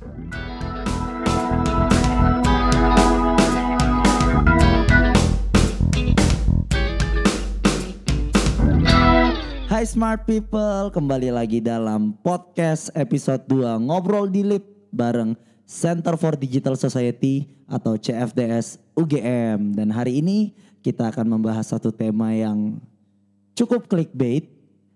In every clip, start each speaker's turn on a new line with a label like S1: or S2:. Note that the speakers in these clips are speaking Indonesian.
S1: Hai smart people, kembali lagi dalam podcast episode 2 Ngobrol di Lip bareng Center for Digital Society atau CFDS UGM. Dan hari ini kita akan membahas satu tema yang cukup clickbait,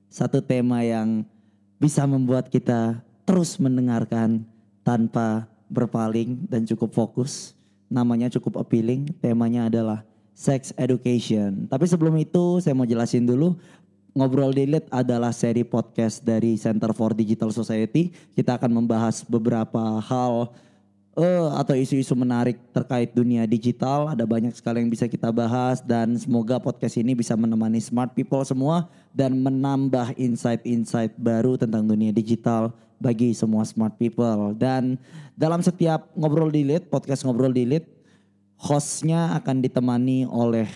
S1: satu tema yang bisa membuat kita terus mendengarkan tanpa berpaling dan cukup fokus. Namanya cukup appealing, temanya adalah sex education. Tapi sebelum itu saya mau jelasin dulu Ngobrol Delete adalah seri podcast dari Center for Digital Society. Kita akan membahas beberapa hal uh, atau isu-isu menarik terkait dunia digital. Ada banyak sekali yang bisa kita bahas dan semoga podcast ini bisa menemani smart people semua dan menambah insight-insight baru tentang dunia digital bagi semua smart people. Dan dalam setiap Ngobrol Delete, podcast Ngobrol Delete, hostnya akan ditemani oleh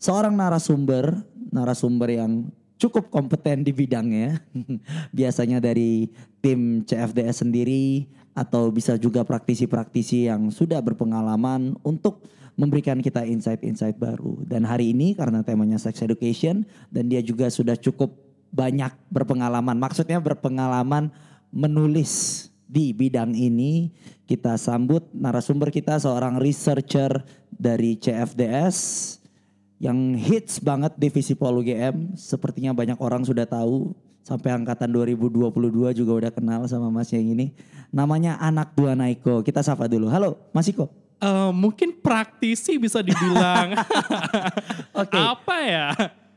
S1: seorang narasumber narasumber yang cukup kompeten di bidangnya. Biasanya dari tim CFDS sendiri atau bisa juga praktisi-praktisi yang sudah berpengalaman untuk memberikan kita insight-insight baru. Dan hari ini karena temanya sex education dan dia juga sudah cukup banyak berpengalaman. Maksudnya berpengalaman menulis di bidang ini. Kita sambut narasumber kita seorang researcher dari CFDS yang hits banget divisi Pol UGM. Sepertinya banyak orang sudah tahu. Sampai angkatan 2022 juga udah kenal sama Mas yang ini. Namanya Anak Dua Naiko. Kita sapa dulu. Halo Mas Iko.
S2: Uh, mungkin praktisi bisa dibilang.
S1: Oke. Okay.
S2: Apa ya?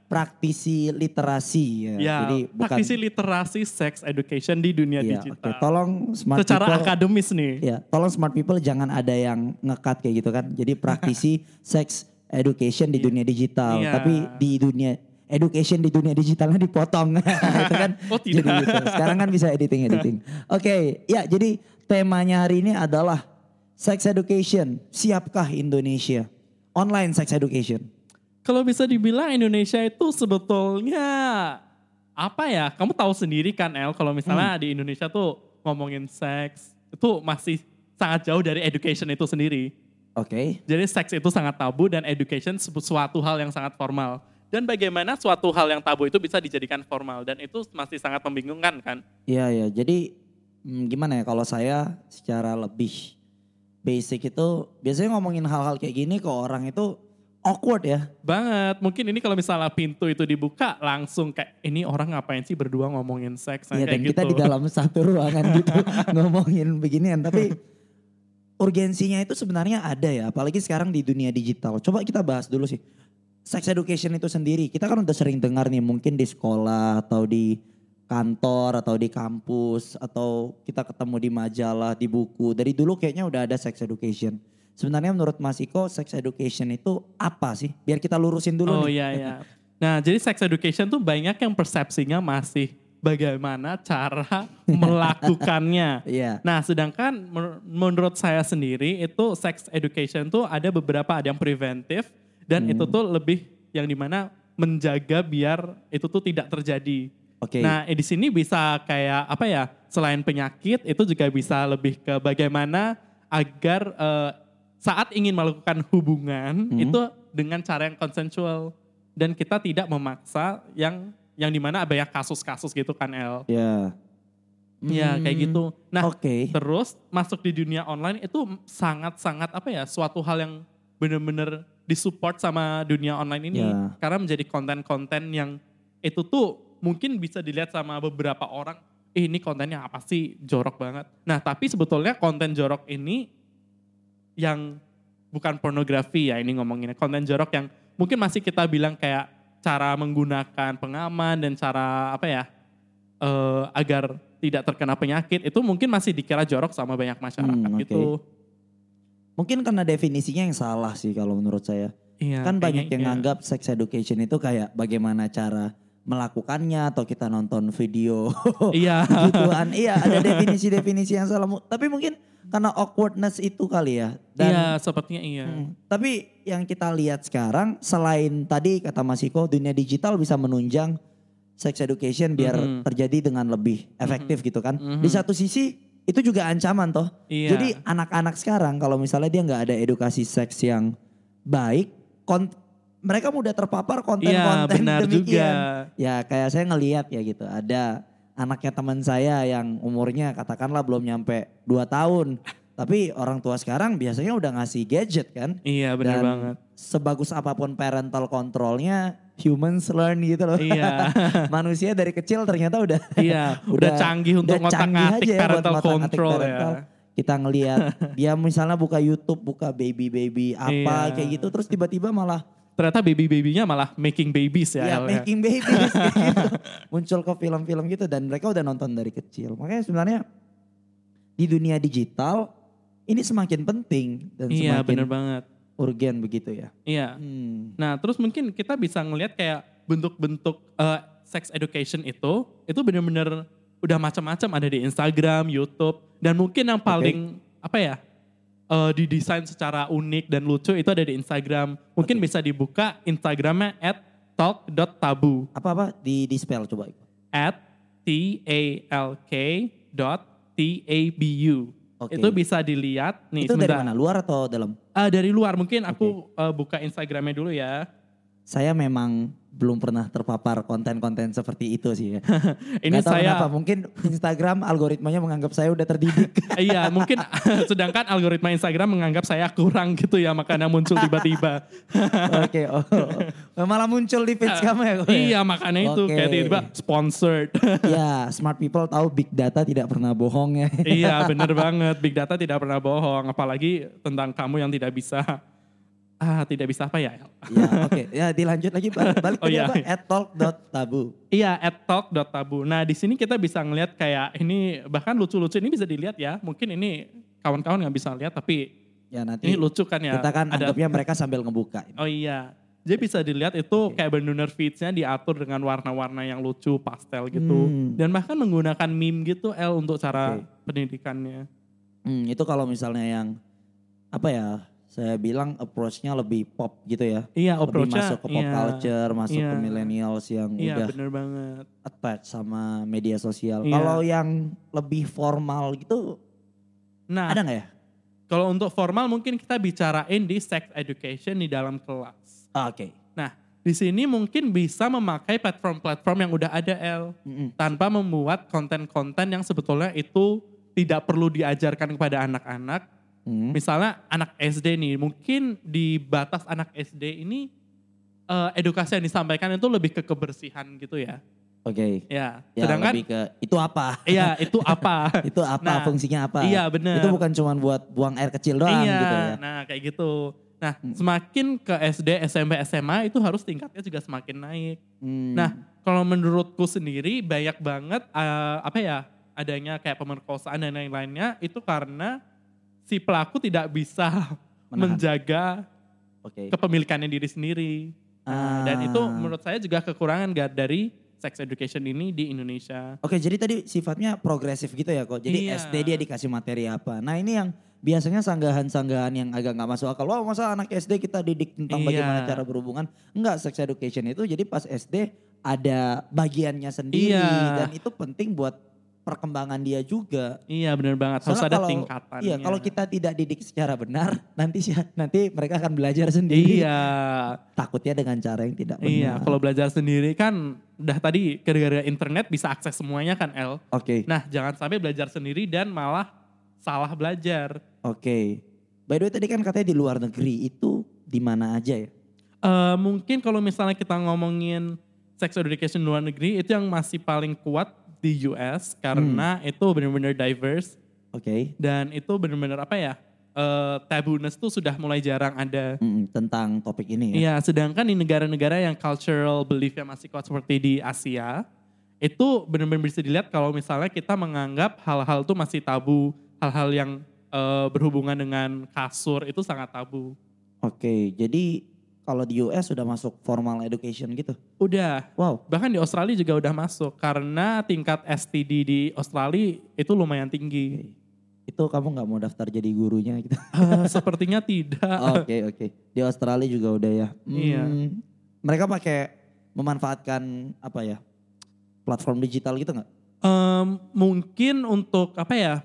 S1: Praktisi literasi ya.
S2: ya Jadi bukan praktisi literasi sex education di dunia ya, digital. Okay.
S1: Tolong smart
S2: Secara
S1: people,
S2: akademis nih.
S1: Ya, tolong smart people jangan ada yang ngekat kayak gitu kan. Jadi praktisi sex education di iya. dunia digital, yeah. tapi di dunia education di dunia digitalnya dipotong, itu kan?
S2: Oh tidak. Jadi gitu.
S1: Sekarang kan bisa editing editing. Oke, okay, ya jadi temanya hari ini adalah sex education. Siapkah Indonesia online sex education?
S2: Kalau bisa dibilang Indonesia itu sebetulnya apa ya? Kamu tahu sendiri kan El, kalau misalnya hmm. di Indonesia tuh ngomongin seks itu masih sangat jauh dari education itu sendiri.
S1: Oke. Okay.
S2: Jadi seks itu sangat tabu dan education suatu hal yang sangat formal. Dan bagaimana suatu hal yang tabu itu bisa dijadikan formal dan itu masih sangat membingungkan kan?
S1: Iya ya. Jadi hmm, gimana ya kalau saya secara lebih basic itu biasanya ngomongin hal-hal kayak gini ke orang itu awkward ya.
S2: Banget. Mungkin ini kalau misalnya pintu itu dibuka langsung kayak ini orang ngapain sih berdua ngomongin seks
S1: Iya dan
S2: gitu.
S1: kita di dalam satu ruangan gitu ngomongin beginian tapi urgensinya itu sebenarnya ada ya, apalagi sekarang di dunia digital. Coba kita bahas dulu sih. Sex education itu sendiri, kita kan udah sering dengar nih mungkin di sekolah atau di kantor atau di kampus atau kita ketemu di majalah, di buku. Dari dulu kayaknya udah ada sex education. Sebenarnya menurut Mas Iko, sex education itu apa sih? Biar kita lurusin dulu
S2: oh,
S1: nih.
S2: Oh iya iya. Nah, jadi sex education tuh banyak yang persepsinya masih bagaimana cara melakukannya.
S1: yeah.
S2: Nah, sedangkan menurut saya sendiri itu sex education tuh ada beberapa ada yang preventif dan hmm. itu tuh lebih yang di mana menjaga biar itu tuh tidak terjadi.
S1: Okay.
S2: Nah, eh, di sini bisa kayak apa ya? Selain penyakit itu juga bisa lebih ke bagaimana agar uh, saat ingin melakukan hubungan hmm. itu dengan cara yang konsensual dan kita tidak memaksa yang yang di mana banyak kasus-kasus gitu kan El.
S1: Ya. Yeah.
S2: Ya hmm, kayak gitu. Nah
S1: okay.
S2: terus masuk di dunia online itu sangat-sangat apa ya suatu hal yang bener-bener disupport sama dunia online ini.
S1: Yeah.
S2: Karena menjadi konten-konten yang itu tuh mungkin bisa dilihat sama beberapa orang. Eh ini kontennya apa sih jorok banget. Nah tapi sebetulnya konten jorok ini yang bukan pornografi ya ini ngomonginnya. Konten jorok yang mungkin masih kita bilang kayak cara menggunakan pengaman dan cara apa ya uh, agar tidak terkena penyakit itu mungkin masih dikira jorok sama banyak masyarakat hmm, gitu.
S1: Mungkin karena definisinya yang salah sih kalau menurut saya.
S2: Iya,
S1: kan banyak yang iya. nganggap sex education itu kayak bagaimana cara melakukannya atau kita nonton video
S2: iya
S1: gituan iya ada definisi-definisi yang salah tapi mungkin karena awkwardness itu kali ya
S2: dan iya sepertinya iya hmm,
S1: tapi yang kita lihat sekarang selain tadi kata Mas Iko dunia digital bisa menunjang sex education biar mm -hmm. terjadi dengan lebih efektif mm -hmm. gitu kan mm -hmm. di satu sisi itu juga ancaman toh.
S2: Iya.
S1: Jadi anak-anak sekarang kalau misalnya dia nggak ada edukasi seks yang baik, mereka mudah terpapar konten-konten
S2: benar
S1: demikian.
S2: juga.
S1: Ya kayak saya ngelihat ya gitu, ada anaknya teman saya yang umurnya katakanlah belum nyampe 2 tahun. Tapi orang tua sekarang biasanya udah ngasih gadget kan.
S2: Iya benar
S1: Dan
S2: banget.
S1: Sebagus apa pun parental controlnya, humans learn gitu loh.
S2: Iya.
S1: Manusia dari kecil ternyata udah
S2: Iya, udah canggih untuk
S1: udah canggih
S2: ngotak-ngatik
S1: aja ya buat
S2: parental
S1: ngotak-ngatik
S2: control
S1: parental.
S2: ya.
S1: Kita ngelihat dia misalnya buka YouTube, buka baby-baby apa
S2: Iya.
S1: kayak gitu terus tiba-tiba malah
S2: Ternyata baby-babynya malah making babies ya.
S1: ya,
S2: El, ya.
S1: making babies gitu. Muncul ke film-film gitu dan mereka udah nonton dari kecil. Makanya sebenarnya di dunia digital ini semakin penting dan
S2: Iya
S1: semakin
S2: benar banget.
S1: urgen begitu ya.
S2: Iya.
S1: Hmm.
S2: Nah terus mungkin kita bisa ngelihat kayak bentuk-bentuk eh, sex education itu, itu benar-benar udah macam-macam ada di Instagram, YouTube, dan mungkin yang paling apa ya eh, didesain secara unik dan lucu itu ada di Instagram. Mungkin bisa dibuka Instagramnya at talk.tabu.
S1: Apa-apa di di spell coba.
S2: at t a l k dot t a b u.
S1: Oke.
S2: Itu bisa dilihat nih
S1: itu dari
S2: sebentar.
S1: mana? Luar atau dalam?
S2: Ah, dari luar mungkin aku eh, buka Instagramnya dulu ya.
S1: Saya memang belum pernah terpapar konten-konten seperti itu sih.
S2: Ini
S1: tahu
S2: saya
S1: kenapa, mungkin Instagram algoritmanya menganggap saya udah terdidik.
S2: iya mungkin sedangkan algoritma Instagram menganggap saya kurang gitu ya makanya muncul tiba-tiba.
S1: Oke, oh. Malah muncul di page kamu ya? Ko, ya?
S2: iya makanya itu
S1: Oke.
S2: kayak tiba-tiba sponsored.
S1: Ya, smart people tahu big data tidak pernah bohong ya.
S2: iya bener banget big data tidak pernah bohong apalagi tentang kamu yang tidak bisa ah tidak bisa apa ya?
S1: ya, oke. Ya, dilanjut lagi balik, balik
S2: Oh, iya.
S1: apa? At talk.tabu.
S2: Iya, at talk.tabu. Nah, di sini kita bisa ngelihat kayak ini bahkan lucu-lucu ini bisa dilihat ya. Mungkin ini kawan-kawan nggak bisa lihat tapi
S1: Ya, nanti
S2: ini lucu kan ya.
S1: kita kan
S2: Ada
S1: anggapnya mereka sambil ngebuka.
S2: Oh iya. Jadi bisa dilihat itu kayak benar-benar feeds-nya diatur dengan warna-warna yang lucu, pastel gitu.
S1: Hmm.
S2: Dan bahkan menggunakan meme gitu L untuk cara
S1: Oke.
S2: pendidikannya.
S1: Hmm, itu kalau misalnya yang apa ya? Saya bilang approach-nya lebih pop gitu ya.
S2: Iya,
S1: lebih masuk ke pop
S2: iya.
S1: culture, masuk
S2: Iya.
S1: ke millennials yang
S2: Iya,
S1: udah
S2: bener banget.
S1: attach sama media sosial.
S2: Iya.
S1: Kalau yang lebih formal gitu
S2: Nah,
S1: ada nggak ya?
S2: kalau untuk formal mungkin kita bicarain di sex education di dalam kelas.
S1: Ah, Oke.
S2: Nah, di sini mungkin bisa memakai platform-platform yang udah ada L
S1: Mm-mm.
S2: tanpa membuat konten-konten yang sebetulnya itu tidak perlu diajarkan kepada anak-anak.
S1: Hmm.
S2: Misalnya anak SD nih, mungkin di batas anak SD ini eh, edukasi yang disampaikan itu lebih ke kebersihan gitu ya.
S1: Oke.
S2: Ya,
S1: Ya,
S2: sedangkan
S1: lebih ke itu apa?
S2: iya itu apa?
S1: itu apa
S2: Nah,
S1: fungsinya apa?
S2: Iya benar.
S1: Itu bukan cuma buat buang air kecil doang
S2: iya,
S1: gitu ya.
S2: nah kayak gitu. Nah,
S1: Hmm.
S2: semakin ke SD, SMP, SMA itu harus tingkatnya juga semakin naik.
S1: Hmm.
S2: Nah, kalau menurutku sendiri banyak banget eh, apa ya adanya kayak pemerkosaan dan lain-lainnya itu karena si pelaku tidak bisa
S1: Menahan.
S2: menjaga
S1: Oke.
S2: kepemilikannya diri sendiri. Nah, Dan
S1: Ah.
S2: itu menurut saya juga kekurangan gak dari sex education ini di Indonesia.
S1: Oke, jadi tadi sifatnya progresif gitu ya kok. Jadi
S2: Iya.
S1: SD dia dikasih materi apa. Nah, ini yang biasanya sanggahan-sanggahan yang agak nggak masuk akal. Wah, masa anak SD kita didik tentang
S2: Iya.
S1: bagaimana cara berhubungan? Enggak, sex education itu jadi pas SD ada bagiannya sendiri
S2: Iya.
S1: dan itu penting buat perkembangan dia juga.
S2: Iya benar banget, harus
S1: Soalnya
S2: ada
S1: kalau-
S2: tingkatannya.
S1: Iya, kalau kita tidak didik secara benar, nanti nanti mereka akan belajar sendiri.
S2: Iya,
S1: Takutnya dengan cara yang tidak benar.
S2: iya. Kalau belajar sendiri kan udah tadi gara-gara internet bisa akses semuanya kan El.
S1: Oke,
S2: Nah jangan sampai belajar sendiri dan malah salah belajar.
S1: oke. By the way tadi kan katanya di luar negeri itu di mana aja ya?
S2: Eh mungkin kalau misalnya kita ngomongin sex education luar negeri itu yang masih paling kuat di US karena
S1: Hmm.
S2: itu benar-benar diverse
S1: Oke.
S2: dan itu benar-benar apa ya eh tabuness tuh sudah mulai jarang ada.
S1: Mm, tentang topik ini ya.
S2: Iya, sedangkan di negara-negara yang cultural belief-nya masih kuat seperti di Asia, itu benar-benar bisa dilihat kalau misalnya kita menganggap hal-hal itu masih tabu, hal-hal yang eh, berhubungan dengan kasur itu sangat tabu.
S1: Oke, jadi kalau di US sudah masuk formal education gitu.
S2: Udah,
S1: Wow.
S2: bahkan di Australia juga udah masuk karena tingkat STD di Australia itu lumayan tinggi.
S1: Itu kamu nggak mau daftar jadi gurunya gitu?
S2: Eh, sepertinya tidak.
S1: Oke oke. Di Australia juga udah ya. Hmm,
S2: Iya.
S1: Mereka pakai memanfaatkan apa ya? Platform digital gitu nggak?
S2: Em, mungkin untuk apa ya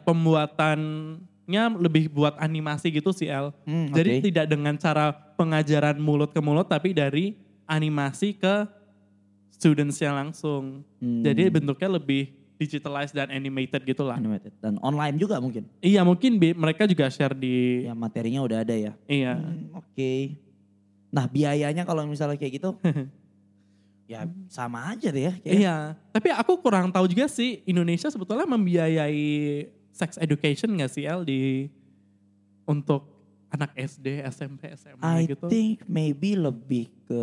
S2: pembuatannya lebih buat animasi gitu sih El.
S1: Hmm,
S2: Jadi
S1: oke.
S2: tidak dengan cara pengajaran mulut ke mulut tapi dari animasi ke studentsnya langsung.
S1: Hmm.
S2: Jadi bentuknya lebih digitalized dan animated gitu lah.
S1: Animated. Dan online juga mungkin.
S2: Iya mungkin bi- mereka juga share di
S1: Ya materinya udah ada ya.
S2: iya.
S1: Hmm, Oke. Nah biayanya kalau misalnya kayak gitu, ya sama aja deh ya. kayak.
S2: Iya, tapi aku kurang tahu juga sih Indonesia sebetulnya membiayai sex education nggak sih El di untuk anak SD, SMP, SMA
S1: I
S2: gitu?
S1: think maybe lebih ke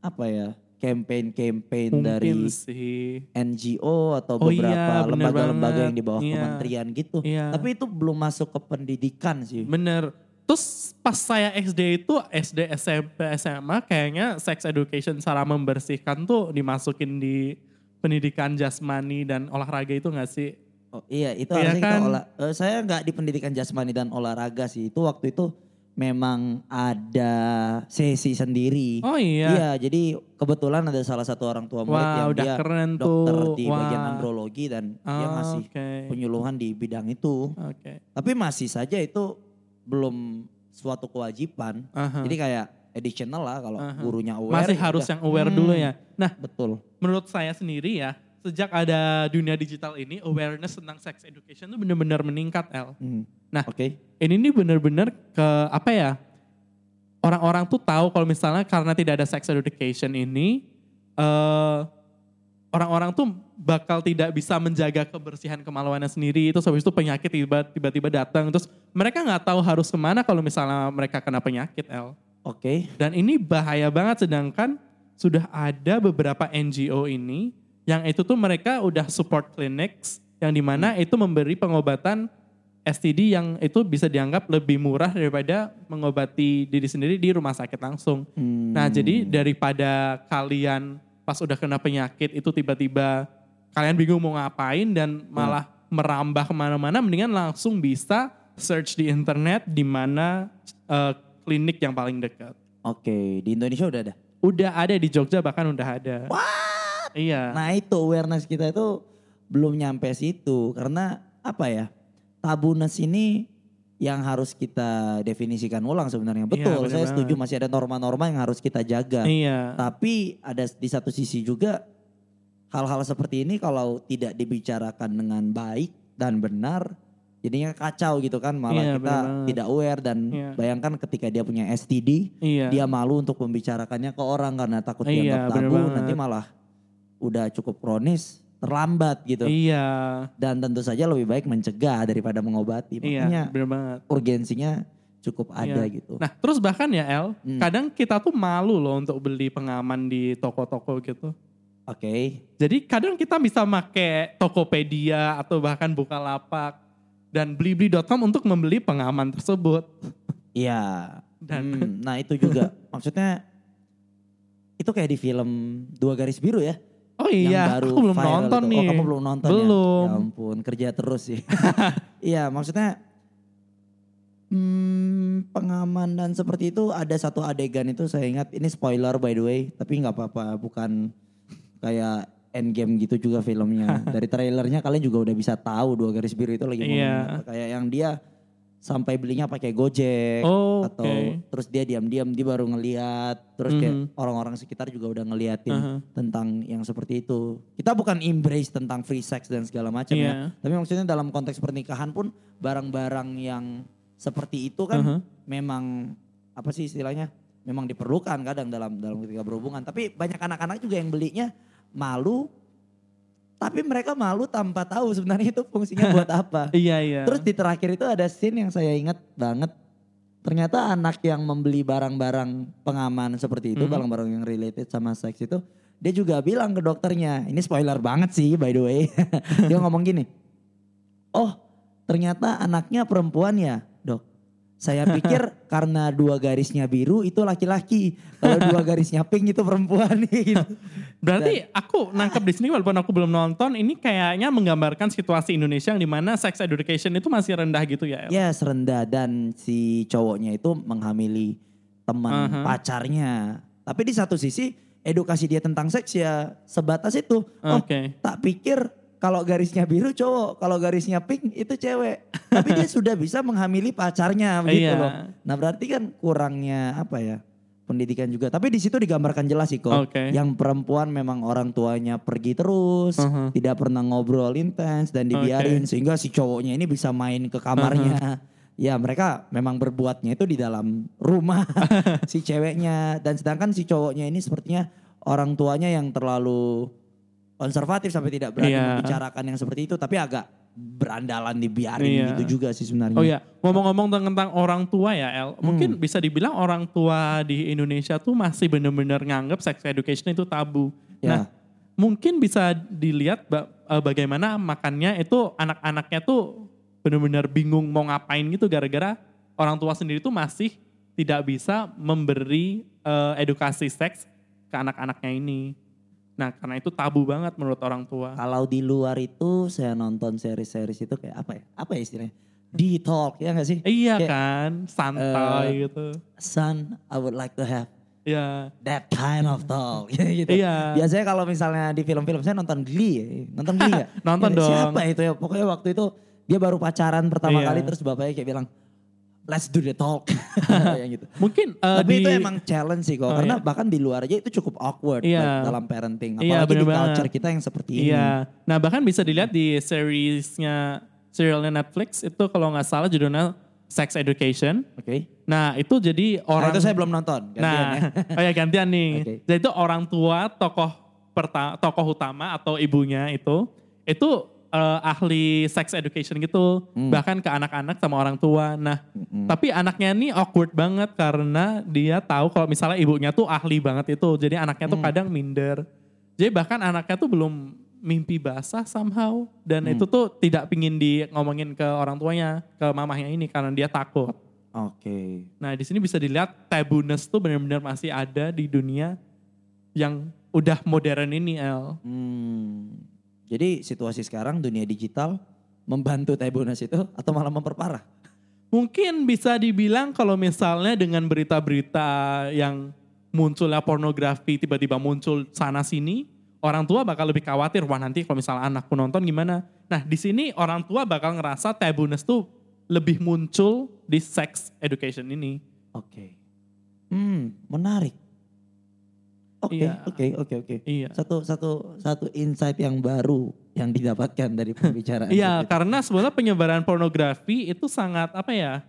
S1: apa ya campaign-campaign dari
S2: sih.
S1: NGO atau
S2: Oh iya,
S1: beberapa
S2: bener
S1: lembaga-lembaga yang di bawah
S2: Iya.
S1: kementerian gitu.
S2: Iya.
S1: Tapi itu belum masuk ke pendidikan sih.
S2: Bener. Terus pas saya SD itu SD, SMP, SMA kayaknya sex education cara membersihkan tuh dimasukin di pendidikan jasmani dan olahraga itu nggak sih?
S1: Oh, iya, itu
S2: Iya
S1: harusnya kita
S2: kan?
S1: olah. eh, saya nggak di pendidikan jasmani dan olahraga sih. Itu waktu itu memang ada sesi sendiri.
S2: Oh iya.
S1: Iya, jadi kebetulan ada salah satu orang tua murid
S2: Wah,
S1: yang
S2: udah
S1: dia
S2: keren
S1: dokter
S2: tuh.
S1: di bagian
S2: Wah.
S1: andrologi dan dia
S2: Oh,
S1: ngasih
S2: Oke.
S1: penyuluhan di bidang itu.
S2: Oke.
S1: Tapi masih saja itu belum suatu kewajiban.
S2: Aha.
S1: Jadi kayak additional lah kalau
S2: Aha.
S1: gurunya aware.
S2: Masih
S1: ya
S2: harus
S1: udah.
S2: yang aware
S1: Hmm,
S2: dulu ya. Nah,
S1: Betul.
S2: menurut saya sendiri ya, sejak ada dunia digital ini, awareness tentang sex education tuh benar-benar meningkat, El.
S1: Hmm.
S2: Nah,
S1: Oke.
S2: Ini nih benar-benar ke apa ya? Orang-orang tuh tahu kalau misalnya karena tidak ada sex education ini, eh orang-orang tuh bakal tidak bisa menjaga kebersihan kemaluannya sendiri. Terus habis itu penyakit tiba- tiba-tiba datang. Terus mereka nggak tahu harus ke mana kalau misalnya mereka kena penyakit, El.
S1: Oke.
S2: Dan ini bahaya banget sedangkan sudah ada beberapa NGO ini yang itu tuh mereka udah support clinics yang di mana itu memberi pengobatan STD yang itu bisa dianggap lebih murah daripada mengobati diri sendiri di rumah sakit langsung.
S1: Hmm.
S2: Nah jadi daripada kalian pas udah kena penyakit itu tiba-tiba kalian bingung mau ngapain dan malah merambah ke mana-mana mendingan langsung bisa search di internet di mana eh, klinik yang paling dekat.
S1: Oke, di Indonesia udah ada.
S2: Udah ada di Jogja bahkan udah ada. Iya.
S1: Nah itu awareness kita itu belum nyampe situ karena apa ya tabunes ini yang harus kita definisikan ulang sebenarnya
S2: Iya,
S1: betul
S2: bener
S1: saya
S2: banget.
S1: setuju masih ada norma-norma yang harus kita jaga
S2: Iya.
S1: tapi ada di satu sisi juga hal-hal seperti ini kalau tidak dibicarakan dengan baik dan benar jadinya kacau gitu kan malah
S2: Iya,
S1: kita
S2: bener
S1: tidak aware dan
S2: Iya.
S1: bayangkan ketika dia punya STD
S2: Iya.
S1: dia malu untuk membicarakannya ke orang karena takut
S2: Iya,
S1: dianggap tabu nanti malah udah cukup kronis terlambat gitu
S2: Iya.
S1: dan tentu saja lebih baik mencegah daripada mengobati
S2: Iya,
S1: makanya
S2: bener banget.
S1: urgensinya cukup ada
S2: Iya.
S1: gitu
S2: Nah, terus bahkan ya El,
S1: Hmm.
S2: kadang kita tuh malu loh untuk beli pengaman di toko-toko gitu.
S1: oke
S2: Jadi kadang kita bisa make Tokopedia atau bahkan Bukalapak dan blibli.com untuk membeli pengaman tersebut.
S1: iya
S2: Dan
S1: Hmm, nah itu juga maksudnya itu kayak di film dua garis biru ya
S2: oh iya,
S1: yang baru
S2: aku belum
S1: viral
S2: nonton
S1: itu.
S2: nih.
S1: Oh kamu belum nonton
S2: Belum.
S1: ya? Ya ampun kerja terus sih. Iya maksudnya hmm, pengaman dan seperti itu ada satu adegan itu saya ingat ini spoiler by the way tapi nggak apa-apa bukan kayak endgame gitu juga filmnya. Dari trailernya kalian juga udah bisa tahu dua garis biru itu lagi
S2: Iya.
S1: apa. Kayak yang dia sampai belinya pakai Gojek
S2: Oh,
S1: atau terus dia diam-diam dia baru ngeliat terus kayak
S2: Mhm.
S1: orang-orang sekitar juga udah ngeliatin
S2: Aha.
S1: tentang yang seperti itu. Kita bukan embrace tentang free sex dan segala macam
S2: Iya.
S1: ya. Tapi maksudnya dalam konteks pernikahan pun barang-barang yang seperti itu kan
S2: Aha.
S1: memang apa sih istilahnya? Memang diperlukan kadang dalam dalam ketika berhubungan. Tapi banyak anak-anak juga yang belinya malu tapi mereka malu tanpa tahu sebenarnya itu fungsinya buat apa.
S2: Iya, iya.
S1: Terus di terakhir itu ada scene yang saya ingat banget. Ternyata anak yang membeli barang-barang pengaman seperti itu,
S2: Mhm.
S1: barang-barang yang related sama seks itu, dia juga bilang ke dokternya, ini spoiler banget sih by the way. dia ngomong gini, oh ternyata anaknya perempuan ya. Saya pikir karena dua garisnya biru itu laki-laki, kalau dua garisnya pink itu perempuan gitu.
S2: Berarti aku nangkep di sini walaupun aku belum nonton, ini kayaknya menggambarkan situasi Indonesia yang di mana sex education itu masih rendah gitu ya.
S1: Ya rendah dan si cowoknya itu menghamili teman
S2: Aha.
S1: pacarnya. Tapi di satu sisi edukasi dia tentang seks ya sebatas itu. Oh,
S2: Oke.
S1: tak pikir kalau garisnya biru cowok, kalau garisnya pink itu cewek. Tapi dia sudah bisa menghamili pacarnya begitu
S2: Iya.
S1: loh. Nah berarti kan kurangnya apa ya pendidikan juga. Tapi di situ digambarkan jelas sih kok.
S2: Oke.
S1: Yang perempuan memang orang tuanya pergi terus,
S2: Uh-huh.
S1: tidak pernah ngobrol intens dan dibiarin sehingga si cowoknya ini bisa main ke kamarnya. Ya mereka memang berbuatnya itu di dalam rumah si ceweknya dan sedangkan si cowoknya ini sepertinya orang tuanya yang terlalu konservatif sampai tidak berani
S2: Iya.
S1: membicarakan yang seperti itu tapi agak berandalan dibiarin
S2: Iya.
S1: gitu juga sih sebenarnya.
S2: Oh ya, ngomong-ngomong tentang orang tua ya El,
S1: Hmm.
S2: mungkin bisa dibilang orang tua di Indonesia tuh masih benar-benar nganggap sex education itu tabu.
S1: Ya.
S2: Nah, mungkin bisa dilihat eh, bagaimana makannya itu anak-anaknya tuh benar-benar bingung mau ngapain gitu gara-gara orang tua sendiri tuh masih tidak bisa memberi eh, edukasi seks ke anak-anaknya ini. Nah, karena itu tabu banget menurut orang tua.
S1: Kalau di luar itu saya nonton seri-series itu kayak apa ya? Apa ya istilahnya? D-talk ya gak sih?
S2: Iya
S1: Kayak,
S2: kan, santai gitu.
S1: Son, I would like to have
S2: Iya.
S1: that kind of talk. gitu.
S2: Iya.
S1: Biasanya kalau misalnya di film-film saya nonton Glee, ya. nonton Glee ya?
S2: Nonton dong.
S1: Siapa itu ya? Pokoknya waktu itu dia baru pacaran pertama
S2: Iya.
S1: kali terus bapaknya kayak bilang, let's do the talk. Yang gitu.
S2: Mungkin eh,
S1: Tapi
S2: di,
S1: itu emang challenge sih kok,
S2: Oh,
S1: karena
S2: iya.
S1: bahkan di luar aja itu cukup awkward
S2: Iya.
S1: like, dalam parenting.
S2: Iya,
S1: Apalagi di
S2: bener banget.
S1: culture kita yang seperti ini.
S2: Iya. Nah bahkan bisa dilihat di seriesnya serialnya Netflix itu kalau nggak salah judulnya Sex Education.
S1: Oke.
S2: Nah itu jadi
S1: Nah,
S2: orang.
S1: itu saya belum nonton. gantian
S2: Nah,
S1: ya.
S2: oh ya gantian nih.
S1: Oke.
S2: Jadi itu orang tua tokoh perta, tokoh utama atau ibunya itu itu eh, ahli sex education gitu,
S1: Hmm.
S2: bahkan ke anak-anak sama orang tua. Nah, tapi anaknya ini awkward banget karena dia tahu kalau misalnya ibunya tuh ahli banget itu, jadi anaknya
S1: Hmm.
S2: tuh kadang minder. Jadi bahkan anaknya tuh belum mimpi basah somehow dan
S1: Hmm.
S2: itu tuh tidak pingin di ngomongin ke orang tuanya, ke mamahnya ini karena dia takut.
S1: Oke.
S2: Nah di sini bisa dilihat tabuness tuh benar-benar masih ada di dunia yang udah modern ini El.
S1: Hmm. Jadi situasi sekarang dunia digital membantu tabunas itu atau malah memperparah?
S2: Mungkin bisa dibilang kalau misalnya dengan berita-berita yang munculnya pornografi tiba-tiba muncul sana sini, orang tua bakal lebih khawatir wah nanti kalau misalnya anakku nonton gimana. Nah di sini orang tua bakal ngerasa tabuness tuh lebih muncul di sex education ini.
S1: Oke. Hmm, menarik. Oke,
S2: Iya.
S1: oke, oke, oke.
S2: Iya.
S1: Satu satu satu insight yang baru yang didapatkan dari pembicaraan.
S2: Iya, karena sebenarnya penyebaran pornografi itu sangat apa ya?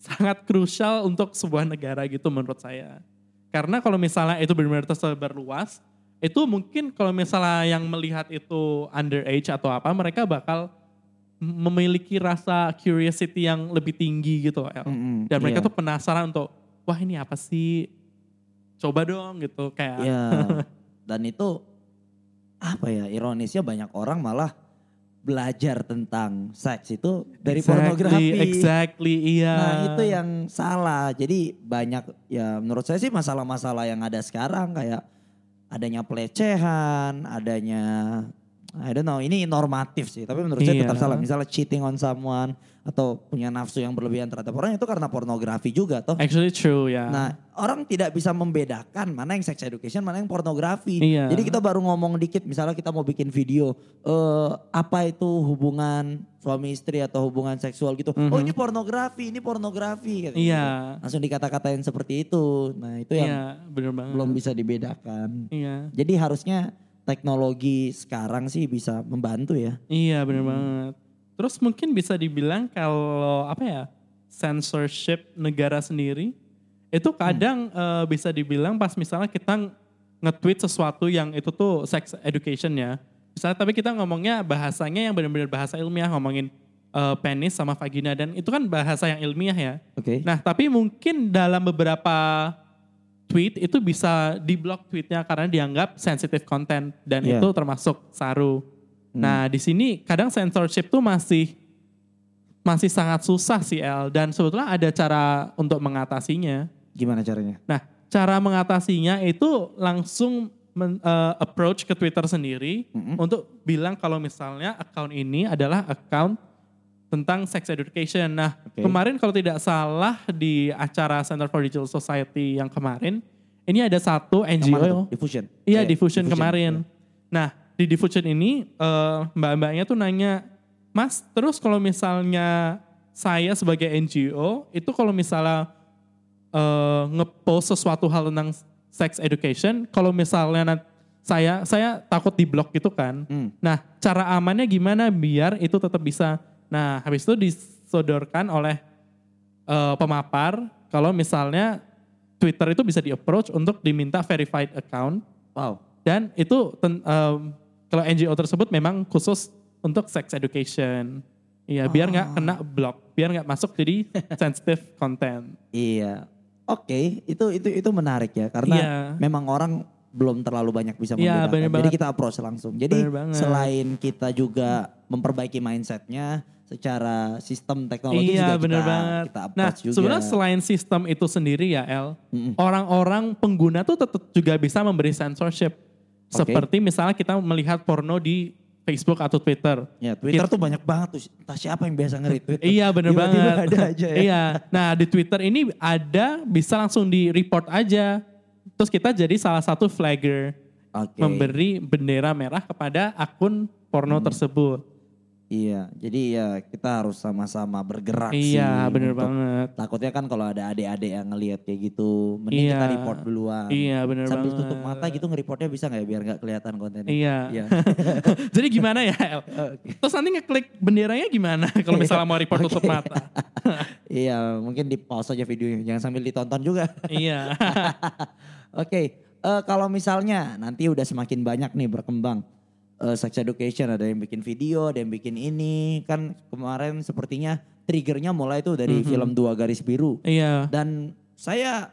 S2: Sangat krusial untuk sebuah negara gitu menurut saya. Karena kalau misalnya itu benar-benar tersebar luas, itu mungkin kalau misalnya yang melihat itu underage atau apa, mereka bakal memiliki rasa curiosity yang lebih tinggi gitu, El.
S1: Mm-mm,
S2: Dan mereka
S1: iya.
S2: tuh penasaran untuk, wah ini apa sih? Coba dong gitu, kayak
S1: Iya. Dan itu apa ya ironisnya banyak orang malah belajar tentang seks itu dari
S2: Exactly,
S1: pornografi.
S2: Exactly, iya.
S1: Nah itu yang salah. Jadi banyak ya menurut saya sih masalah-masalah yang ada sekarang kayak adanya pelecehan, adanya I don't know, ini normatif sih, tapi menurut saya
S2: Iya.
S1: tetap salah. Misalnya cheating on someone atau punya nafsu yang berlebihan terhadap orang itu karena pornografi juga toh.
S2: Actually true ya.
S1: Nah, orang tidak bisa membedakan mana yang sex education, mana yang pornografi.
S2: Iya.
S1: Jadi kita baru ngomong dikit, misalnya kita mau bikin video, eh apa itu hubungan suami istri atau hubungan seksual gitu. Oh ini pornografi, ini pornografi. Gitu.
S2: Mhm. Iya.
S1: Langsung dikata-katain seperti itu. Nah itu yang
S2: Iya, bener banget.
S1: belum bisa dibedakan.
S2: Iya.
S1: Jadi harusnya teknologi sekarang sih bisa membantu ya.
S2: Iya, bener
S1: Hmm.
S2: banget. Terus mungkin bisa dibilang kalau apa ya? censorship negara sendiri itu kadang eh, bisa dibilang pas misalnya kita nge-tweet sesuatu yang itu tuh sex education ya. Misalnya tapi kita ngomongnya bahasanya yang benar-benar bahasa ilmiah ngomongin eh, penis sama vagina dan itu kan bahasa yang ilmiah ya.
S1: Oke.
S2: Nah, tapi mungkin dalam beberapa tweet itu bisa di-block tweetnya karena dianggap sensitive content dan
S1: Iya.
S2: itu termasuk saru. Nah, di sini kadang censorship tuh masih masih sangat susah sih El dan sebetulnya ada cara untuk mengatasinya.
S1: Gimana caranya?
S2: Nah, cara mengatasinya itu langsung men- eh, approach ke Twitter sendiri untuk bilang kalau misalnya account ini adalah account tentang sex education. Nah,
S1: Oke.
S2: kemarin kalau tidak salah di acara Center for Digital Society yang kemarin ini ada satu NGO?
S1: Diffusion.
S2: Iya
S1: Eh,
S2: diffusion, kemarin. Nah di diffusion ini eh, mbak-mbaknya tuh nanya, Mas terus kalau misalnya saya sebagai NGO itu kalau misalnya eh, ngepost sesuatu hal tentang sex education, kalau misalnya nanti saya saya takut di blok gitu kan.
S1: Hmm.
S2: Nah cara amannya gimana biar itu tetap bisa. Nah habis itu disodorkan oleh eh, pemapar kalau misalnya Twitter itu bisa di approach untuk diminta verified account
S1: Wow.
S2: dan itu ten- em, kalau NGO tersebut memang khusus untuk sex education. Iya, biar nggak
S1: Ah.
S2: kena blok, biar nggak masuk jadi sensitive content.
S1: Iya. Oke, itu itu itu menarik ya karena
S2: Iya.
S1: memang orang belum terlalu banyak bisa
S2: bener
S1: Jadi
S2: banget.
S1: kita approach langsung. Jadi selain kita juga memperbaiki mindsetnya secara sistem teknologi
S2: iya,
S1: juga
S2: bener
S1: kita,
S2: banget.
S1: kita
S2: Nah,
S1: juga.
S2: sebenarnya selain sistem itu sendiri ya, El,
S1: Mm-mm.
S2: orang-orang pengguna tuh tetap juga bisa memberi censorship.
S1: Oke.
S2: Seperti misalnya kita melihat porno di Facebook atau Twitter.
S1: Ya, Twitter tuh banyak banget tuh. Entah siapa yang biasa nge-retweet.
S2: Iya bener
S1: Tiba-tiba
S2: banget.
S1: ada aja ya.
S2: Iya. Nah di Twitter ini ada bisa langsung di report aja. Terus kita jadi salah satu flagger
S1: Oke.
S2: memberi bendera merah kepada akun porno
S1: Hmm.
S2: tersebut.
S1: Iya, jadi ya kita harus sama-sama bergerak sih.
S2: Iya bener banget.
S1: Takutnya kan kalau ada adik-adik yang ngelihat kayak gitu, mending kita
S2: Iya.
S1: report duluan.
S2: Iya bener
S1: Sambil
S2: banget.
S1: tutup mata gitu nge-reportnya bisa nggak ya biar nggak kelihatan kontennya?
S2: Iya.
S1: Iya.
S2: jadi gimana ya? Terus nanti ngeklik benderanya gimana kalau misalnya mau report tutup mata?
S1: Iya, mungkin di pause aja videonya, jangan sambil ditonton juga.
S2: iya.
S1: Oke, eh, kalau misalnya nanti udah semakin banyak nih berkembang eh, sex education, ada yang bikin video, ada yang bikin ini, kan kemarin sepertinya triggernya mulai tuh dari
S2: Mhm.
S1: film Dua Garis Biru.
S2: iya.
S1: Dan saya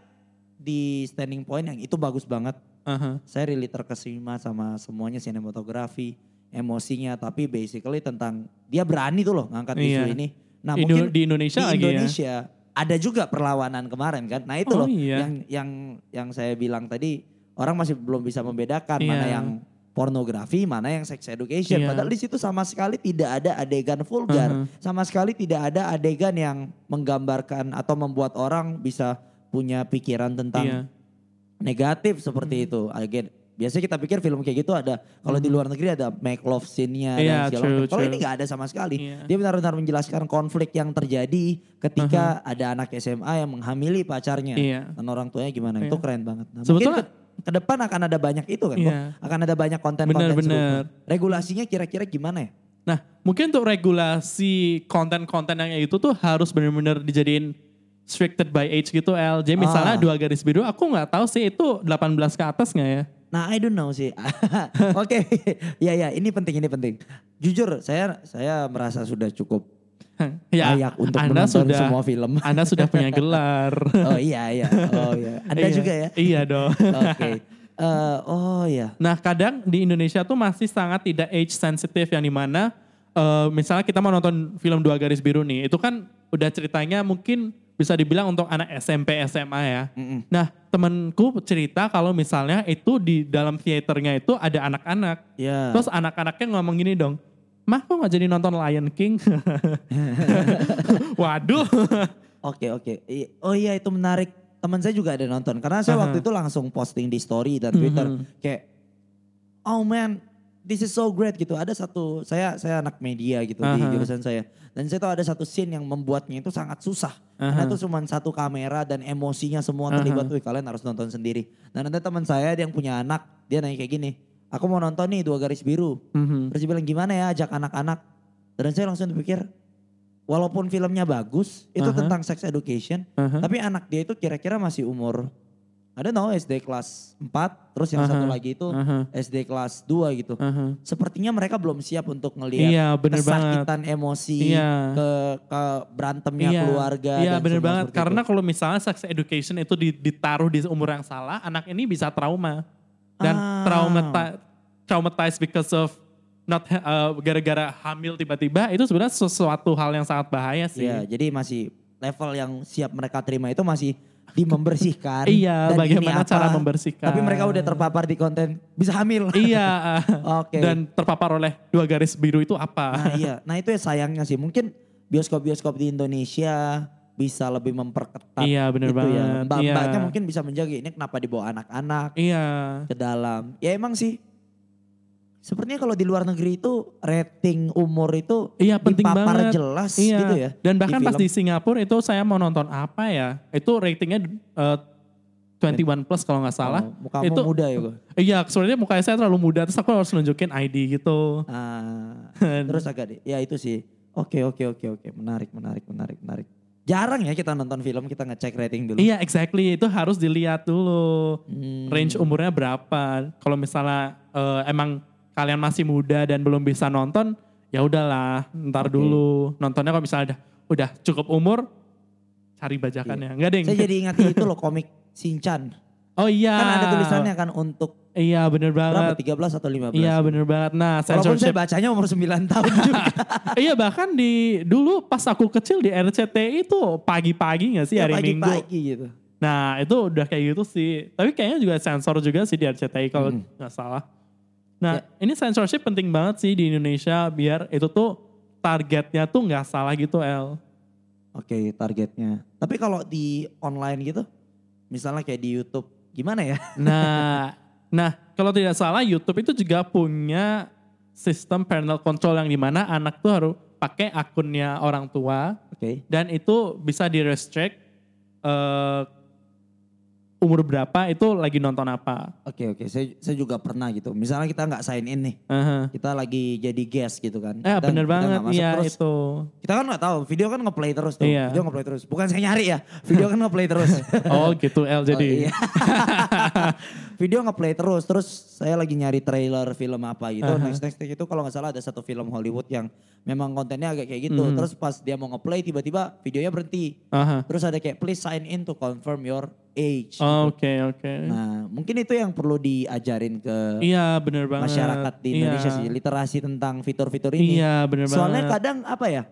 S1: di standing point yang itu bagus banget.
S2: Aha.
S1: Saya really terkesima sama semuanya sinematografi, emosinya, tapi basically tentang dia berani tuh loh ngangkat isu
S2: Iya.
S1: ini. Nah
S2: Indo-
S1: mungkin
S2: di Indonesia
S1: di
S2: ya.
S1: Indonesia ada juga perlawanan kemarin kan. Nah itu
S2: Oh,
S1: loh
S2: iya.
S1: yang yang yang saya bilang tadi orang masih belum bisa membedakan mana
S2: Iya.
S1: yang pornografi, mana yang sex education.
S2: Iya.
S1: Padahal di situ sama sekali tidak ada adegan vulgar,
S2: Mhm.
S1: sama sekali tidak ada adegan yang menggambarkan atau membuat orang bisa punya pikiran tentang
S2: Iya.
S1: negatif seperti itu. Again, biasanya kita pikir film kayak gitu ada kalau di luar negeri ada make love scene-nya
S2: Iya,
S1: dan segala macam. Kalau ini nggak ada sama sekali.
S2: Iya.
S1: Dia benar-benar menjelaskan konflik yang terjadi ketika ada anak SMA yang menghamili pacarnya.
S2: Iya.
S1: Dan orang tuanya gimana?
S2: Iya.
S1: Itu keren banget. Nah,
S2: Sebetulnya-
S1: mungkin ke, depan akan ada banyak itu kan.
S2: Iya.
S1: Bob? Akan ada banyak konten-konten
S2: Benar-benar.
S1: Regulasinya kira-kira gimana ya?
S2: Nah, mungkin untuk regulasi konten-konten yang itu tuh harus benar-benar dijadiin restricted by age gitu El. Jadi misalnya
S1: Ah.
S2: dua garis biru, aku nggak tahu sih itu 18 ke atas nggak ya?
S1: Nah, I don't know sih. Oke, ya ya, ini penting, ini penting. Jujur, saya saya merasa sudah cukup
S2: ya,
S1: layak untuk
S2: Anda
S1: menonton
S2: sudah,
S1: semua film.
S2: Anda sudah punya gelar.
S1: Oh iya, iya. Oh iya. Anda
S2: Iya.
S1: juga ya?
S2: Iya dong.
S1: Oke. Eh, oh iya.
S2: Nah kadang di Indonesia tuh masih sangat tidak age sensitive yang di mana eh, misalnya kita mau nonton film Dua Garis Biru nih, itu kan udah ceritanya mungkin bisa dibilang untuk anak SMP SMA ya.
S1: Mm-mm.
S2: Nah temenku cerita kalau misalnya itu di dalam teaternya itu ada anak-anak.
S1: Ya.
S2: Terus anak-anaknya ngomong gini dong, Mah kok gak jadi nonton Lion King? Waduh.
S1: Oke oke. Oh iya itu menarik. Teman saya juga ada nonton. Karena saya
S2: Aha.
S1: waktu itu langsung posting di story dan Twitter
S2: Mhm.
S1: kayak, oh man, this is so great gitu. Ada satu, saya saya anak media gitu di
S2: Aha.
S1: jurusan saya. Dan saya tahu ada satu scene yang membuatnya itu sangat susah. Karena
S2: Aha.
S1: itu cuma satu kamera dan emosinya semua terlibat. Wih kalian harus nonton sendiri. Dan ada teman saya yang punya anak, dia nanya kayak gini. Aku mau nonton nih dua garis biru.
S2: Mhm.
S1: Terus dia bilang gimana ya ajak anak-anak. Dan saya langsung pikir, walaupun filmnya bagus, itu
S2: Aha.
S1: tentang sex education.
S2: Aha.
S1: Tapi anak dia itu kira-kira masih umur, I don't know SD kelas 4, terus yang
S2: Aha.
S1: satu lagi itu
S2: Aha.
S1: SD kelas 2 gitu.
S2: Aha.
S1: Sepertinya mereka belum siap untuk ngelihat
S2: Iya bener banget.
S1: kesakitan emosi,
S2: Iya.
S1: ke, ke berantemnya keluarga.
S2: Iya
S1: dan
S2: bener banget. Karena kalau misalnya sex education itu di- ditaruh di umur yang salah, anak ini bisa trauma dan
S1: Ah.
S2: traumati- traumatized because of not uh, gara-gara hamil tiba-tiba itu sebenarnya sesuatu hal yang sangat bahaya sih.
S1: Iya, jadi masih level yang siap mereka terima itu masih di membersihkan.
S2: Iya,
S1: dan
S2: bagaimana
S1: ini
S2: cara
S1: apa.
S2: membersihkan.
S1: Tapi mereka udah terpapar di konten bisa hamil.
S2: iya.
S1: Oke.
S2: Dan terpapar oleh dua garis biru itu apa?
S1: Nah iya, nah itu ya sayangnya sih. Mungkin bioskop-bioskop di Indonesia bisa lebih memperketat
S2: Iya, bener
S1: itu ya.
S2: banget.
S1: Mbak-mbaknya
S2: Iya.
S1: mungkin bisa menjaga ini kenapa dibawa anak-anak
S2: Iya.
S1: ke dalam. Ya emang sih. Sepertinya kalau di luar negeri itu rating umur itu
S2: Iya penting
S1: dipapar
S2: banget.
S1: jelas
S2: iya.
S1: gitu ya.
S2: Dan bahkan pas
S1: film.
S2: di Singapura itu saya mau nonton apa ya? Itu ratingnya eh, 21 plus kalau nggak salah.
S1: Oh, mukamu
S2: itu
S1: muda ya gue.
S2: Iya, sebenarnya muka saya terlalu muda terus aku harus nunjukin ID gitu.
S1: Ah, terus agak deh. Ya itu sih. Oke oke oke oke. Menarik menarik menarik menarik. Jarang ya kita nonton film kita ngecek rating dulu.
S2: Iya, exactly. Itu harus dilihat dulu.
S1: Hmm.
S2: Range umurnya berapa. Kalau misalnya eh, emang kalian masih muda dan belum bisa nonton, ya udahlah, ntar
S1: Oke.
S2: dulu. Nontonnya kalau misalnya udah, udah cukup umur, cari bajakannya. Enggak deh.
S1: Saya jadi ingat itu loh komik Shinchan.
S2: Oh iya.
S1: Kan ada tulisannya kan untuk
S2: Iya bener
S1: berapa?
S2: banget.
S1: 13 atau 15?
S2: Iya bener banget. Nah
S1: Walaupun saya
S2: censorship.
S1: bacanya umur 9 tahun juga.
S2: iya bahkan di dulu pas aku kecil di RCTI itu pagi-pagi gak sih
S1: Ya,
S2: hari Minggu.
S1: Pagi-pagi gitu.
S2: Nah itu udah kayak gitu sih. Tapi kayaknya juga sensor juga sih di RCTI kalau
S1: Hmm.
S2: nggak salah. Nah ini censorship penting banget sih di Indonesia biar itu tuh targetnya tuh nggak salah gitu El.
S1: Oke targetnya. Tapi kalau di online gitu, misalnya kayak di YouTube, gimana ya?
S2: Nah, nah kalau tidak salah YouTube itu juga punya sistem parental control yang di mana anak tuh harus pakai akunnya orang tua
S1: Oke.
S2: dan itu bisa di restrict eh, umur berapa itu lagi nonton apa.
S1: Oke oke, saya saya juga pernah gitu. Misalnya kita nggak sign in nih,
S2: Aha.
S1: kita lagi jadi guest gitu kan.
S2: Eh
S1: Kita-
S2: bener
S1: kita
S2: banget iya
S1: terus.
S2: itu.
S1: Kita kan nggak tahu, video kan ngeplay terus tuh.
S2: Iya.
S1: Video ngeplay terus. Bukan saya nyari ya, video kan ngeplay terus.
S2: Oh gitu El jadi.
S1: Oh, iya. video ngeplay terus, terus saya lagi nyari trailer film apa gitu.
S2: Aha.
S1: Next next next itu kalau nggak salah ada satu film Hollywood yang memang kontennya agak kayak gitu.
S2: Mhm.
S1: Terus pas dia mau ngeplay tiba-tiba videonya berhenti.
S2: Aha.
S1: Terus ada kayak please sign in to confirm your age.
S2: Oh, Oke oke.
S1: Nah, mungkin itu yang perlu diajarin ke
S2: Iya bener banget.
S1: masyarakat di Indonesia
S2: Iya.
S1: sih, literasi tentang fitur-fitur ini.
S2: Iya bener
S1: Soalnya
S2: banget.
S1: kadang apa ya,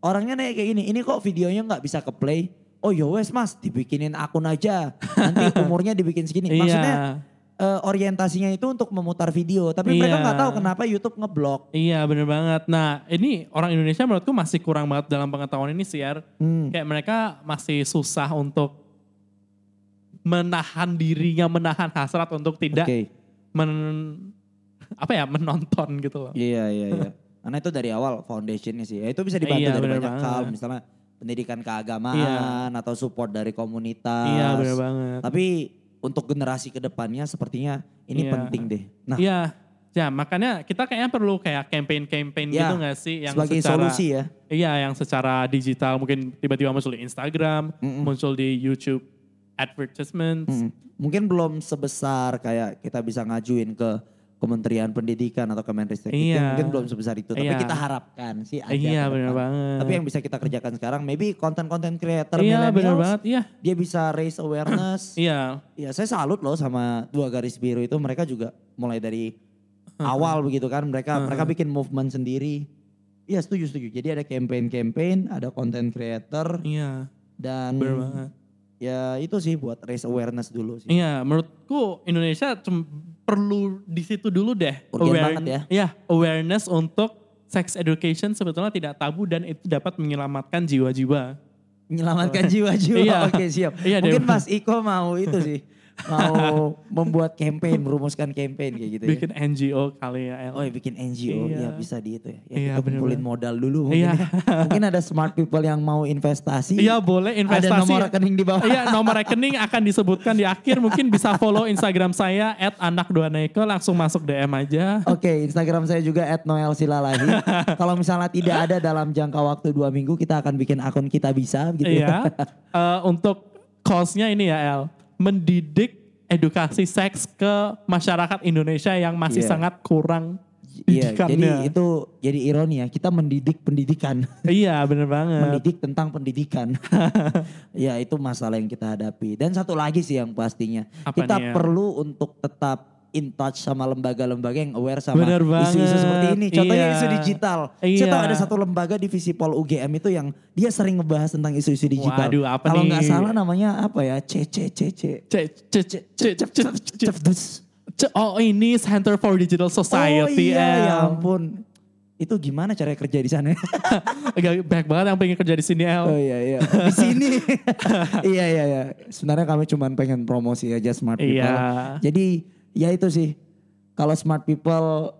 S1: orangnya nanya kayak gini, ini kok videonya nggak bisa ke play? Oh ya wes mas, dibikinin akun aja, nanti umurnya dibikin segini. Maksudnya
S2: Iya.
S1: eh, orientasinya itu untuk memutar video, tapi mereka
S2: Iya.
S1: nggak tahu kenapa YouTube ngeblok.
S2: Iya bener banget. Nah ini orang Indonesia menurutku masih kurang banget dalam pengetahuan ini sih.
S1: Hmm.
S2: Kayak mereka masih susah untuk menahan dirinya, menahan hasrat untuk tidak
S1: Oke,
S2: men apa ya menonton gitu loh.
S1: iya iya iya. Karena itu dari awal foundationnya sih. Ya, itu bisa dibantu
S2: Iya,
S1: dari banyak
S2: banget.
S1: hal, misalnya pendidikan keagamaan atau support dari komunitas.
S2: Iya bener banget.
S1: Tapi untuk generasi ke depannya sepertinya ini
S2: Iya.
S1: penting deh. Nah,
S2: Iya. Ya makanya kita kayaknya perlu kayak campaign-campaign
S1: Ya,
S2: gitu gak sih yang
S1: sebagai
S2: secara
S1: solusi ya.
S2: Iya, yang secara digital mungkin tiba-tiba muncul di Instagram,
S1: Mm-mm.
S2: muncul di YouTube advertisements.
S1: Mm. Mungkin belum sebesar kayak kita bisa ngajuin ke Kementerian Pendidikan atau Kemenristek itu
S2: Iya.
S1: mungkin belum sebesar itu. Tapi
S2: Iya.
S1: kita harapkan sih ada
S2: Iya,
S1: depan.
S2: banget.
S1: Tapi yang bisa kita kerjakan sekarang maybe konten-konten creator
S2: Iya,
S1: millennials,
S2: banget. Iya.
S1: dia bisa raise awareness.
S2: Iya.
S1: ya saya salut loh sama dua garis biru itu mereka juga mulai dari awal begitu kan mereka mereka bikin movement sendiri. Iya setuju setuju. Jadi ada campaign-campaign, ada content creator
S2: Iya.
S1: dan
S2: Bener banget.
S1: Ya itu sih buat raise awareness dulu sih.
S2: Iya, menurutku Indonesia perlu di situ dulu deh.
S1: Urgen banget ya.
S2: Iya, awareness untuk sex education sebetulnya tidak tabu dan itu dapat menyelamatkan jiwa-jiwa.
S1: Menyelamatkan jiwa-jiwa.
S2: Iya.
S1: Oke siap.
S2: Iya,
S1: Mungkin
S2: deh.
S1: Mas Iko mau itu sih. Mau membuat campaign, merumuskan campaign kayak gitu ya.
S2: Bikin NGO kali ya. El.
S1: Oh ya bikin NGO,
S2: Iya.
S1: ya bisa di itu ya. ya
S2: Iya,
S1: kita kumpulin modal dulu mungkin
S2: Iya.
S1: ya. Mungkin ada smart people yang mau investasi.
S2: Iya boleh investasi.
S1: Ada nomor rekening di bawah.
S2: Iya nomor rekening akan disebutkan di akhir. Mungkin bisa follow Instagram saya at anak dua neko langsung masuk DM aja.
S1: Oke, Instagram saya juga @noelsilalahi. Kalau misalnya tidak ada dalam jangka waktu dua minggu, kita akan bikin akun kita bisa gitu ya.
S2: Iya. Eh, untuk cause-nya ini ya El, mendidik edukasi seks ke masyarakat Indonesia yang masih
S1: Iya.
S2: sangat kurang
S1: Iya, jadi itu jadi ironi ya. Kita mendidik pendidikan,
S2: Iya bener banget.
S1: mendidik tentang pendidikan. ya itu masalah yang kita hadapi. Dan satu lagi sih yang pastinya,
S2: Apa
S1: kita
S2: nih ya?
S1: perlu untuk tetap in touch sama lembaga-lembaga yang aware sama isu-isu seperti ini. Contohnya
S2: Iya.
S1: isu digital. Saya
S2: Iya.
S1: tahu ada satu lembaga di Visipol UGM itu yang dia sering ngebahas tentang isu-isu digital.
S2: Waduh, apa
S1: Kalau nggak salah namanya apa ya? CCCC.
S2: C, c, c, c, c, c, c, oh ini Center for Digital
S1: Oh
S2: Society
S1: iya
S2: El.
S1: ya ampun. Itu gimana cara kerja di sana?
S2: Agak banyak banget yang pengen kerja di sini El.
S1: oh iya iya. Di sini. iya iya iya. Sebenarnya kami cuma pengen promosi aja smart people.
S2: Iya.
S1: Jadi ya itu sih. Kalau smart people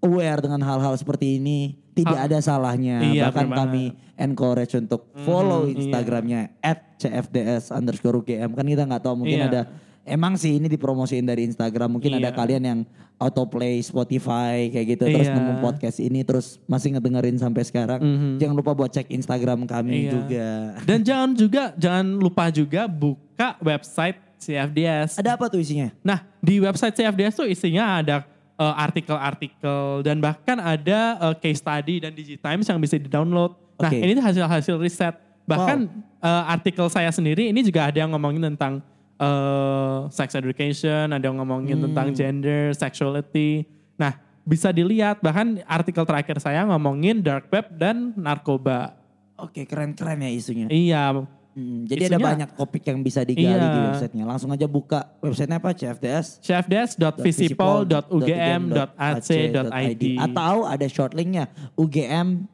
S1: aware dengan hal-hal seperti ini, tidak ada salahnya.
S2: Iya,
S1: Bahkan
S2: benar
S1: kami encourage untuk follow
S2: iya.
S1: Instagramnya at CFDS underscore UGM. Kan kita nggak tahu mungkin
S2: Iya.
S1: ada Emang sih ini dipromosiin dari Instagram. Mungkin ada
S2: Iya.
S1: kalian yang autoplay Spotify kayak gitu. Terus
S2: Iya.
S1: nemu podcast ini terus masih ngedengerin sampai sekarang. Jangan lupa buat cek Instagram kami
S2: Mhm. Iya.
S1: juga.
S2: Dan jangan juga jangan lupa juga buka website CFDS.
S1: Ada apa tuh isinya?
S2: Nah, di website CFDS tuh isinya ada eh, artikel-artikel dan bahkan ada eh, case study dan Digitimes yang bisa di-download. Nah, ini hasil-hasil riset. Bahkan eh, artikel saya sendiri ini juga ada yang ngomongin tentang eh, sex education, ada yang ngomongin tentang gender, sexuality. Nah, bisa dilihat bahkan artikel terakhir saya ngomongin dark web dan narkoba.
S1: Oke keren-keren ya isunya.
S2: Iya,
S1: Hmm, jadi ada
S2: Isunya-
S1: banyak topik yang bisa digali
S2: Iya.
S1: di websitenya. Langsung aja buka websitenya apa? CFDS.
S2: chefdes.visipol.ugm.ac.id
S1: Atau ada short linknya ugm.id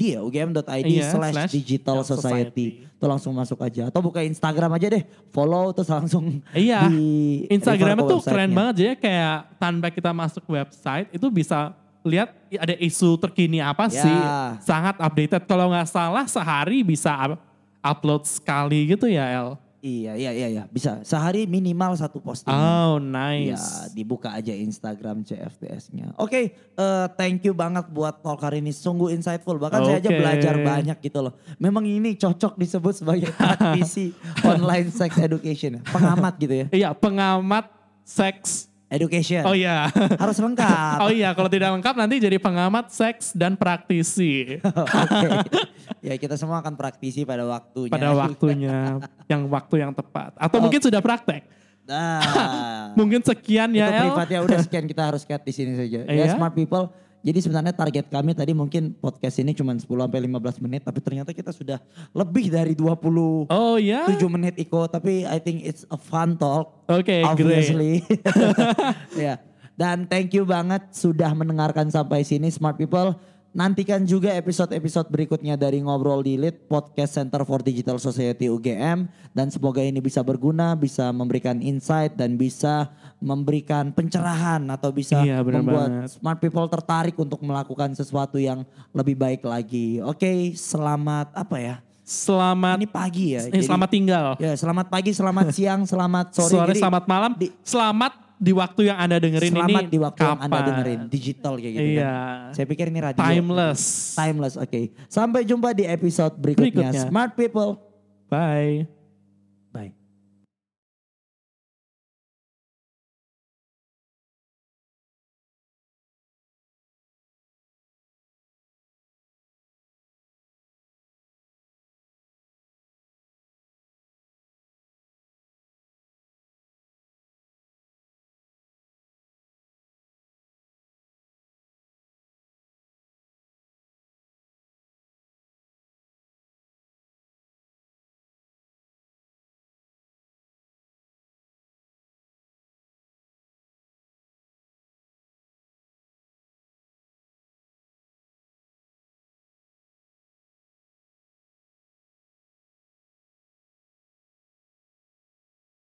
S1: ya, ugm.id
S2: Iya,
S1: slash digital society.
S2: Society.
S1: Tuh langsung masuk aja. Atau buka Instagram aja deh, follow terus langsung
S2: Iya,
S1: di
S2: Instagram itu keren banget jadi kayak tanpa kita masuk website itu bisa lihat ada isu terkini apa
S1: Ya.
S2: sih sangat updated kalau nggak salah sehari bisa up- upload sekali gitu ya El
S1: Iya, iya, iya, iya, bisa. Sehari minimal satu posting.
S2: oh
S1: Ya,
S2: nice
S1: dibuka aja Instagram CFDS-nya. Oke, eh, thank you banget buat talk hari ini. Sungguh insightful. Bahkan saya aja belajar banyak gitu loh. Memang ini cocok disebut sebagai praktisi online sex education. ya. Pengamat gitu ya.
S2: iya pengamat seks
S1: Education.
S2: oh iya
S1: Harus lengkap.
S2: oh iya kalau tidak lengkap nanti jadi pengamat seks dan praktisi
S1: Oke. Ya kita semua akan praktisi pada waktunya.
S2: pada waktunya yang waktu yang tepat atau mungkin sudah praktek
S1: Nah.
S2: mungkin sekian
S1: itu
S2: ya El
S1: privat ya udah sekian kita harus cut di sini saja. Ya
S2: Iya.
S1: smart people. Jadi sebenarnya target kami tadi mungkin podcast ini cuma 10 sampai 15 menit tapi ternyata kita sudah lebih dari 27
S2: oh ya
S1: menit Iko tapi I think it's a fun talk.
S2: oke great
S1: obviously. ya. Dan thank you banget sudah mendengarkan sampai sini smart people. Nantikan juga episode-episode berikutnya dari Ngobrol di Lit Podcast Center for Digital Society UGM dan semoga ini bisa berguna, bisa memberikan insight dan bisa memberikan pencerahan atau bisa
S2: Iya, benar
S1: membuat
S2: banget.
S1: smart people tertarik untuk melakukan sesuatu yang lebih baik lagi. Oke, selamat apa ya?
S2: Selamat
S1: Ini pagi ya.
S2: eh, selamat tinggal.
S1: Ya, selamat pagi, selamat siang, selamat sore.
S2: Sore,
S1: Jadi,
S2: selamat malam.
S1: di-
S2: selamat di waktu yang Anda dengerin
S1: selamat
S2: ini.
S1: di waktu yang Anda
S2: kapan?
S1: dengerin. Digital kayak gitu
S2: Iya.
S1: kan. Saya pikir ini radio.
S2: Timeless.
S1: Timeless, oke. Sampai jumpa di episode berikutnya.
S2: Berikutnya.
S1: Smart people.
S2: Bye.